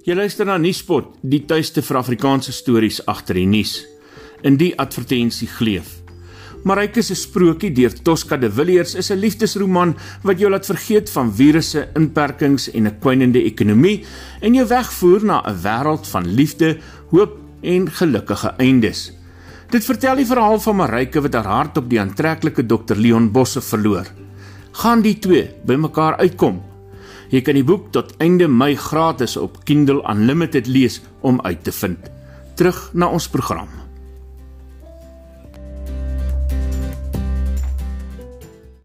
Jy luister na Nuuspot, die tuiste vir Afrikaanse stories agter die nuus. In die advertensie gleef. Marike se sprokie deur Tosca de Villiers is 'n liefdesroman wat jou laat vergeet van virusse, inperkings en 'n kwynende ekonomie en jou wegvoer na 'n wêreld van liefde, hoop en gelukkige eindes. Dit vertel die verhaal van Marike wat haar hart op die aantreklike Dr Leon Bosse verloor. Gaan die twee bymekaar uitkom? Jy kan die boek tot einde Mei gratis op Kindle Unlimited lees om uit te vind. Terug na ons program.